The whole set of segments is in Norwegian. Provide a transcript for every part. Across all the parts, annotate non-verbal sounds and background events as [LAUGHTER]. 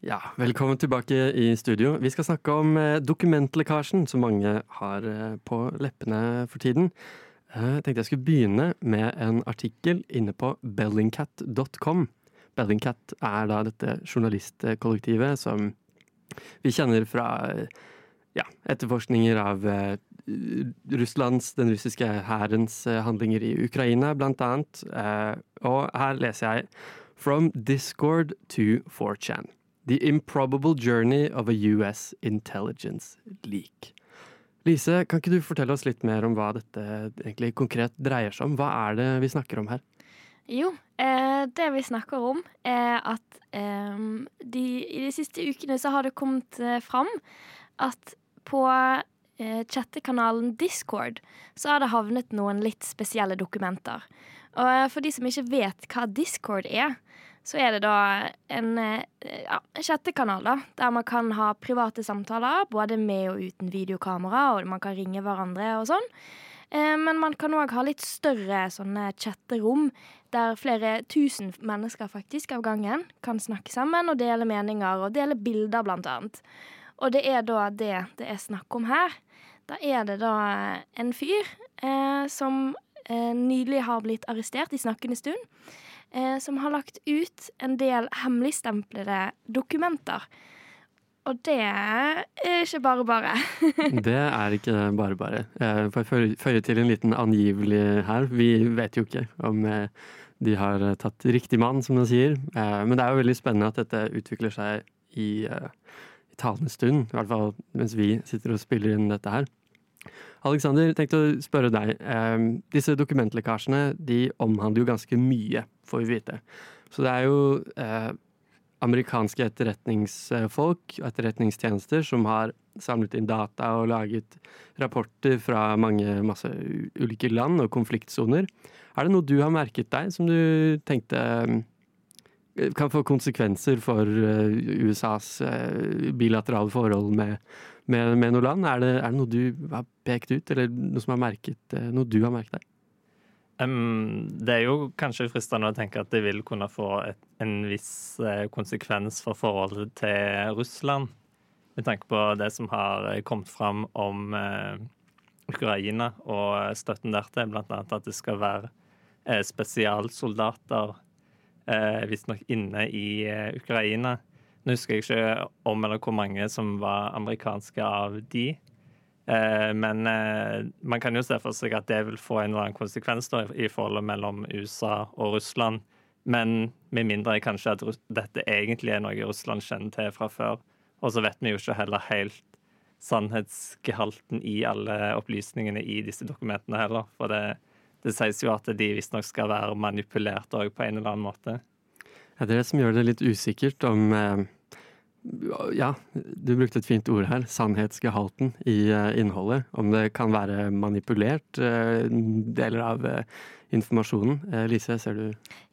Ja, velkommen tilbake i studio. Vi skal snakke om eh, dokumentlekkasjen som mange har eh, på leppene for tiden. Eh, Jeg tenkte jeg skulle begynne med en artikkel inne på bellingcat.com. Bellingcat er da dette journalistkollektivet som vi kjenner fra ja, etterforskninger av Russlands, den russiske hærens handlinger i Ukraina, blant annet. Og her leser jeg From Discord to 4chan. The Improbable Journey of a US Intelligence Leak. Lise, kan ikke du fortelle oss litt mer om hva dette egentlig konkret dreier seg om? Hva er det vi snakker om her? Jo, eh, det vi snakker om er at eh, de, i de siste ukene så har det kommet eh, fram at på eh, chattekanalen Discord så har det havnet noen litt spesielle dokumenter. Og eh, for de som ikke vet hva Discord er, så er det da en eh, ja, chattekanal da, der man kan ha private samtaler, både med og uten videokamera, og man kan ringe hverandre og sånn. Eh, Men man kan òg ha litt større sånne chatterom, der flere tusen mennesker faktisk av gangen kan snakke sammen og dele meninger og dele bilder, blant annet. Og det er da det det er snakk om her. Da er det da en fyr eh, som eh, nylig har blitt arrestert i snakkende stund, eh, som har lagt ut en del hemmeligstemplede dokumenter. Og det er ikke bare bare. [LAUGHS] Det er ikke bare bare. Jeg får føye- til en liten angivelig her. Vi vet jo ikke om eh, de har tatt riktig mann, som de sier. Eh, Men det er jo veldig spennende at dette utvikler seg i, eh, i talende stund. I hvert fall mens vi sitter og spiller inn dette her. Alexander, tenkte å spørre deg. Eh, Disse dokumentlekkasjene de omhandler jo ganske mye, får vi vite. Så det er jo eh, amerikanske etterretningsfolk og etterretningstjenester som har samlet inn data og laget rapporter fra mange masse ulike land og konfliktsoner. Er det noe du har merket deg som du tenkte eh, kan få konsekvenser for eh, USAs eh, bilaterale forhold med, med, med noe land? Er det, er det noe du har pekt ut, eller noe har merket, noe du har merket deg? Em, det er jo kanskje fristende å tenke at det vil kunne få et, en viss eh, konsekvens for forholdet til Russland, med tanke på det som har eh, kommet fram om uh, Ukraina og støtten dertil, annet at det skal være uh, spesialsoldater uh, visstnok inne i Ukraina. Nå husker jeg ikke om eller hvor mange som var amerikanske av de. Eh, Men eh, man kan jo se for seg at det vil få en eller annen konsekvens da, i forholdet mellom USA og Russland. Men med mindre kanskje at dette egentlig er noe Russland kjenner til fra før. Og så vet vi jo ikke heller helt sannhetsgehalten i alle opplysningene i disse dokumentene heller. For det, det sies jo at de visstnok skal være manipulert òg på en eller annen måte. Ja, det er det som gjør det litt usikkert om eh, Ja, du brukte et fint ord her. Sannhetsgehalten i eh, innholdet. Om det kan være manipulert, eh, deler av eh, informasjonen. Lise, ser du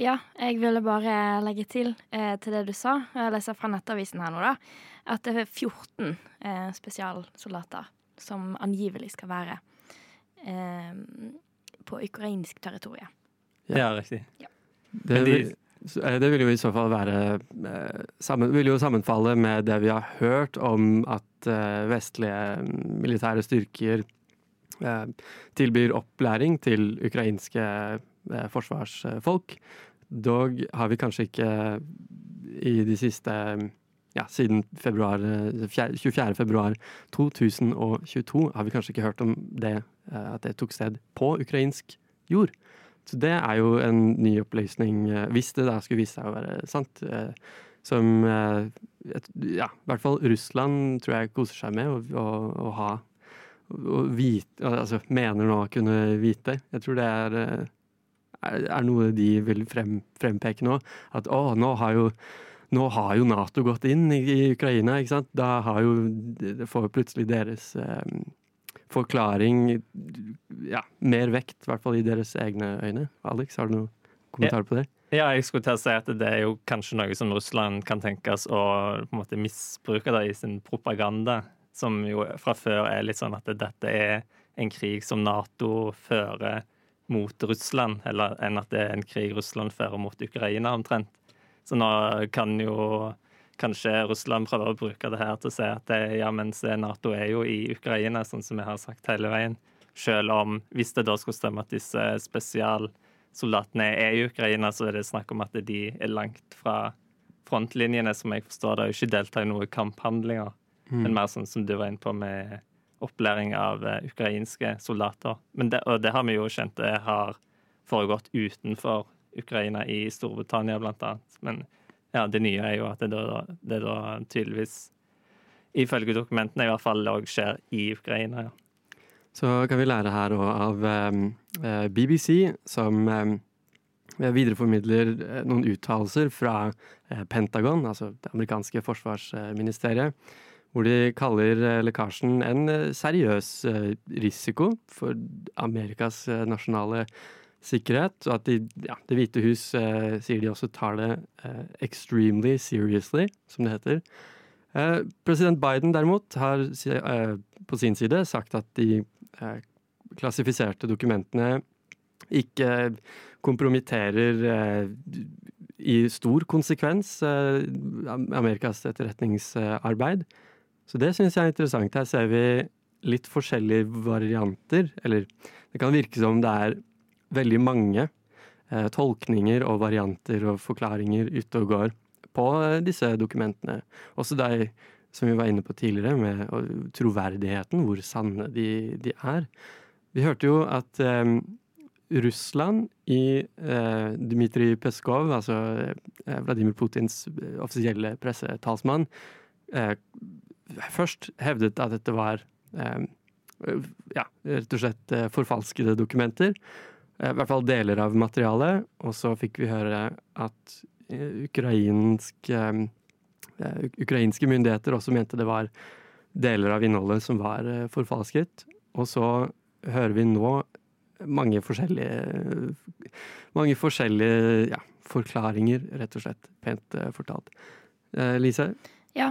Ja, jeg ville bare legge til til det du sa. Jeg leser fra Nettavisen her nå, da. At det er 14 eh, spesialsoldater som angivelig skal være på ukrainsk territorium. Ja. Ja, riktig. Det, Men de- det vil jo i så fall være eh, sammen, Vil jo sammenfalle med det vi har hørt om at eh, vestlige militære styrker eh, tilbyr opplæring til ukrainske eh, forsvarsfolk. Dog har vi kanskje ikke i de siste ja, siden februar, eh, 24. februar 2022 har vi kanskje ikke hørt om det, eh, at det tok sted på ukrainsk jord. Så det er jo en ny opplysning, eh, hvis det da skulle vise seg å være sant. eh, Som eh, ja, i hvert fall Russland tror jeg koser seg med å, å, å ha å vite, altså mener nå å kunne vite. Jeg tror det er, er, noe de vil frem, frempeke nå. At å, nå har jo nå har jo Nato gått inn i, Ukraina, ikke sant? Da har jo, får plutselig deres eh, forklaring ja, mer vekt, i hvert fall i deres egne øyne. Alex, har du noen kommentar på det? Ja, jeg skulle til å si at det er jo kanskje noe som Russland kan tenkes å på en måte misbruke da, i sin propaganda, som jo fra før er litt sånn at dette er en krig som Nato fører mot Russland, eller enn at det er en krig Russland fører mot Ukraina, omtrent. Så nå kan jo kanskje Russland prøver å bruke det her til å si at det, ja, mens Nato er jo i Ukraina, sånn som vi har sagt hele veien. Selv om, hvis det da skulle stemme at disse spesialsoldatene er i Ukraina, så er det snakk om at de er langt fra frontlinjene, som jeg forstår det, og ikke deltar i noen kamphandlinger. Mm. Men mer sånn som du var inne på, med opplæring av uh, ukrainske soldater. Men det, og det har vi jo kjent det har foregått utenfor Ukraina, i Storbritannia annet. Men ja, det nye er jo at det da, det da tydeligvis, ifølge dokumentene i hvert fall, òg skjer i Ukraina. ja. Så kan vi lære her òg av eh, BBC, som eh, videreformidler eh, noen uttalelser fra eh, Pentagon, altså det amerikanske forsvarsministeriet, hvor de kaller eh, lekkasjen en eh, seriøs risiko for Amerikas nasjonale sikkerhet, og at de, ja, Det hvite hus sier de også tar det extremely seriously, som det heter. President Biden derimot har på sin side sagt at de Eh, klassifiserte dokumentene ikke kompromitterer eh, i stor konsekvens eh, Amerikas etterretningsarbeid. Så det syns jeg er interessant. Her ser vi litt forskjellige varianter. Eller det kan virke som det er veldig mange eh, tolkninger og varianter og forklaringer ute og går på disse dokumentene. Også de som vi var inne på tidligere, med troverdigheten, hvor sanne de, de er. Vi hørte jo at eh, Russland i eh, Dmitrij Peskov, altså eh, Vladimir Putins eh, offisielle pressetalsmann, eh, først hevdet at dette var eh, ja, rett og slett forfalskede dokumenter. I hvert fall deler av materialet. Og så fikk vi høre at ukrainsk Eh, ukrainske myndigheter også mente det var deler av innholdet som var eh, forfalsket. Og så hører vi nå mange forskjellige mange forskjellige ja, forklaringer, rett og slett. Pent fortalt. Lise? Ja,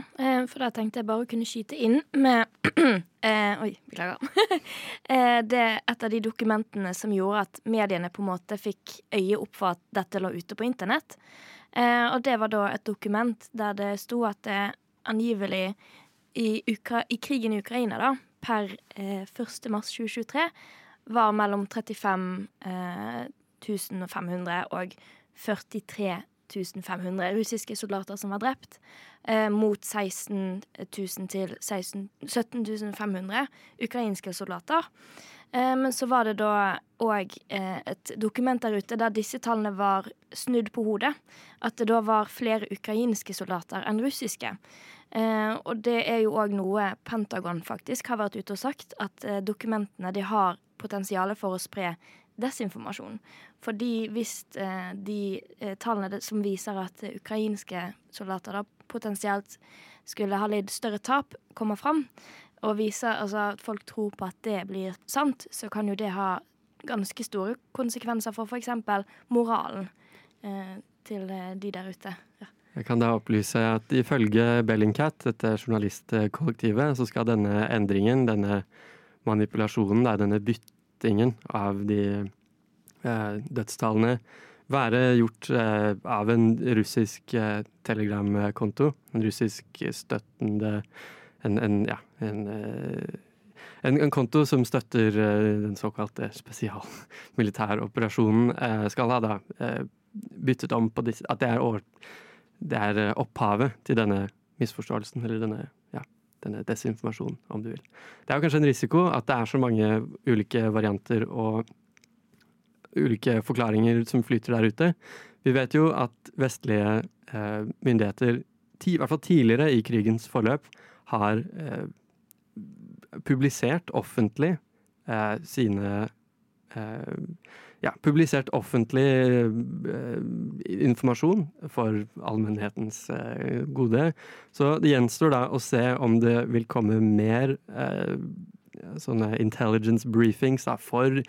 for da tenkte jeg bare å kunne skyte inn med [CLEARS THROAT] eh, Oi, beklager. [LAUGHS] det er et av de dokumentene som gjorde at mediene på en måte fikk øye opp for at dette lå ute på internett. Eh, og det var da et dokument der det sto at det angivelig i, Ukra i krigen i Ukraina, da, per eh, 1. mars 2023, var mellom 35 eh, 1500 og 43 500 russiske soldater som var drept, eh, mot 16 000 til 16, 17 500 ukrainske soldater. Eh, men så var det da òg eh, et dokument der ute der disse tallene var snudd på hodet. At det da var flere ukrainske soldater enn russiske. Eh, og det er jo òg noe Pentagon faktisk har vært ute og sagt, at dokumentene de har potensial for å spre desinformasjon. Fordi hvis de tallene som viser at ukrainske soldater da potensielt skulle ha lidd større tap, kommer fram, og viser altså, at folk tror på at det blir sant, så kan jo det ha ganske store konsekvenser for f.eks. moralen eh, til eh, de der ute. Ja. Jeg kan da opplyse at ifølge Bellingcat, dette journalistkollektivet, så skal denne endringen, denne manipulasjonen, denne byttingen av de eh, dødstallene, være gjort eh, av en russisk eh, telegramkonto. En russisk støttende en, en, ja, en, eh, en, en, konto som støtter eh, den såkalte spesialmilitæroperasjonen, eh, skal ha da byttet om på disse At det er, over, det er opphavet til denne misforståelsen, eller denne, denne desinformasjonen, om du vil. Det er jo kanskje en risiko at det er så mange ulike varianter og ulike forklaringer som flyter der ute. Vi vet jo at vestlige eh, myndigheter, i hvert fall tidligere i krigens forløp, har eh, publisert offentlig eh, sine eh, ja, publisert offentlig eh, informasjon for allmennhetens eh, gode. Så det gjenstår da å se om det vil komme mer eh, sånne intelligence briefings da, for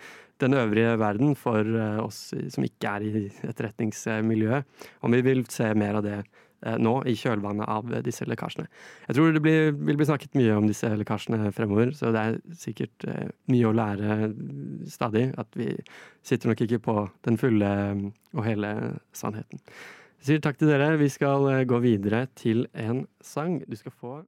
den øvrige verden, for oss som ikke er i etterretningsmiljøet. Om vi vil se mer av det Eh, nå, i kjølvannet av disse lekkasjene. Jeg tror det blir, vil bli snakket mye om disse lekkasjene fremover, så det er sikkert eh, mye å lære stadig. At vi sitter nok ikke på den fulle og hele sannheten. Jeg sier takk til dere. Vi skal gå videre til en sang. Du skal få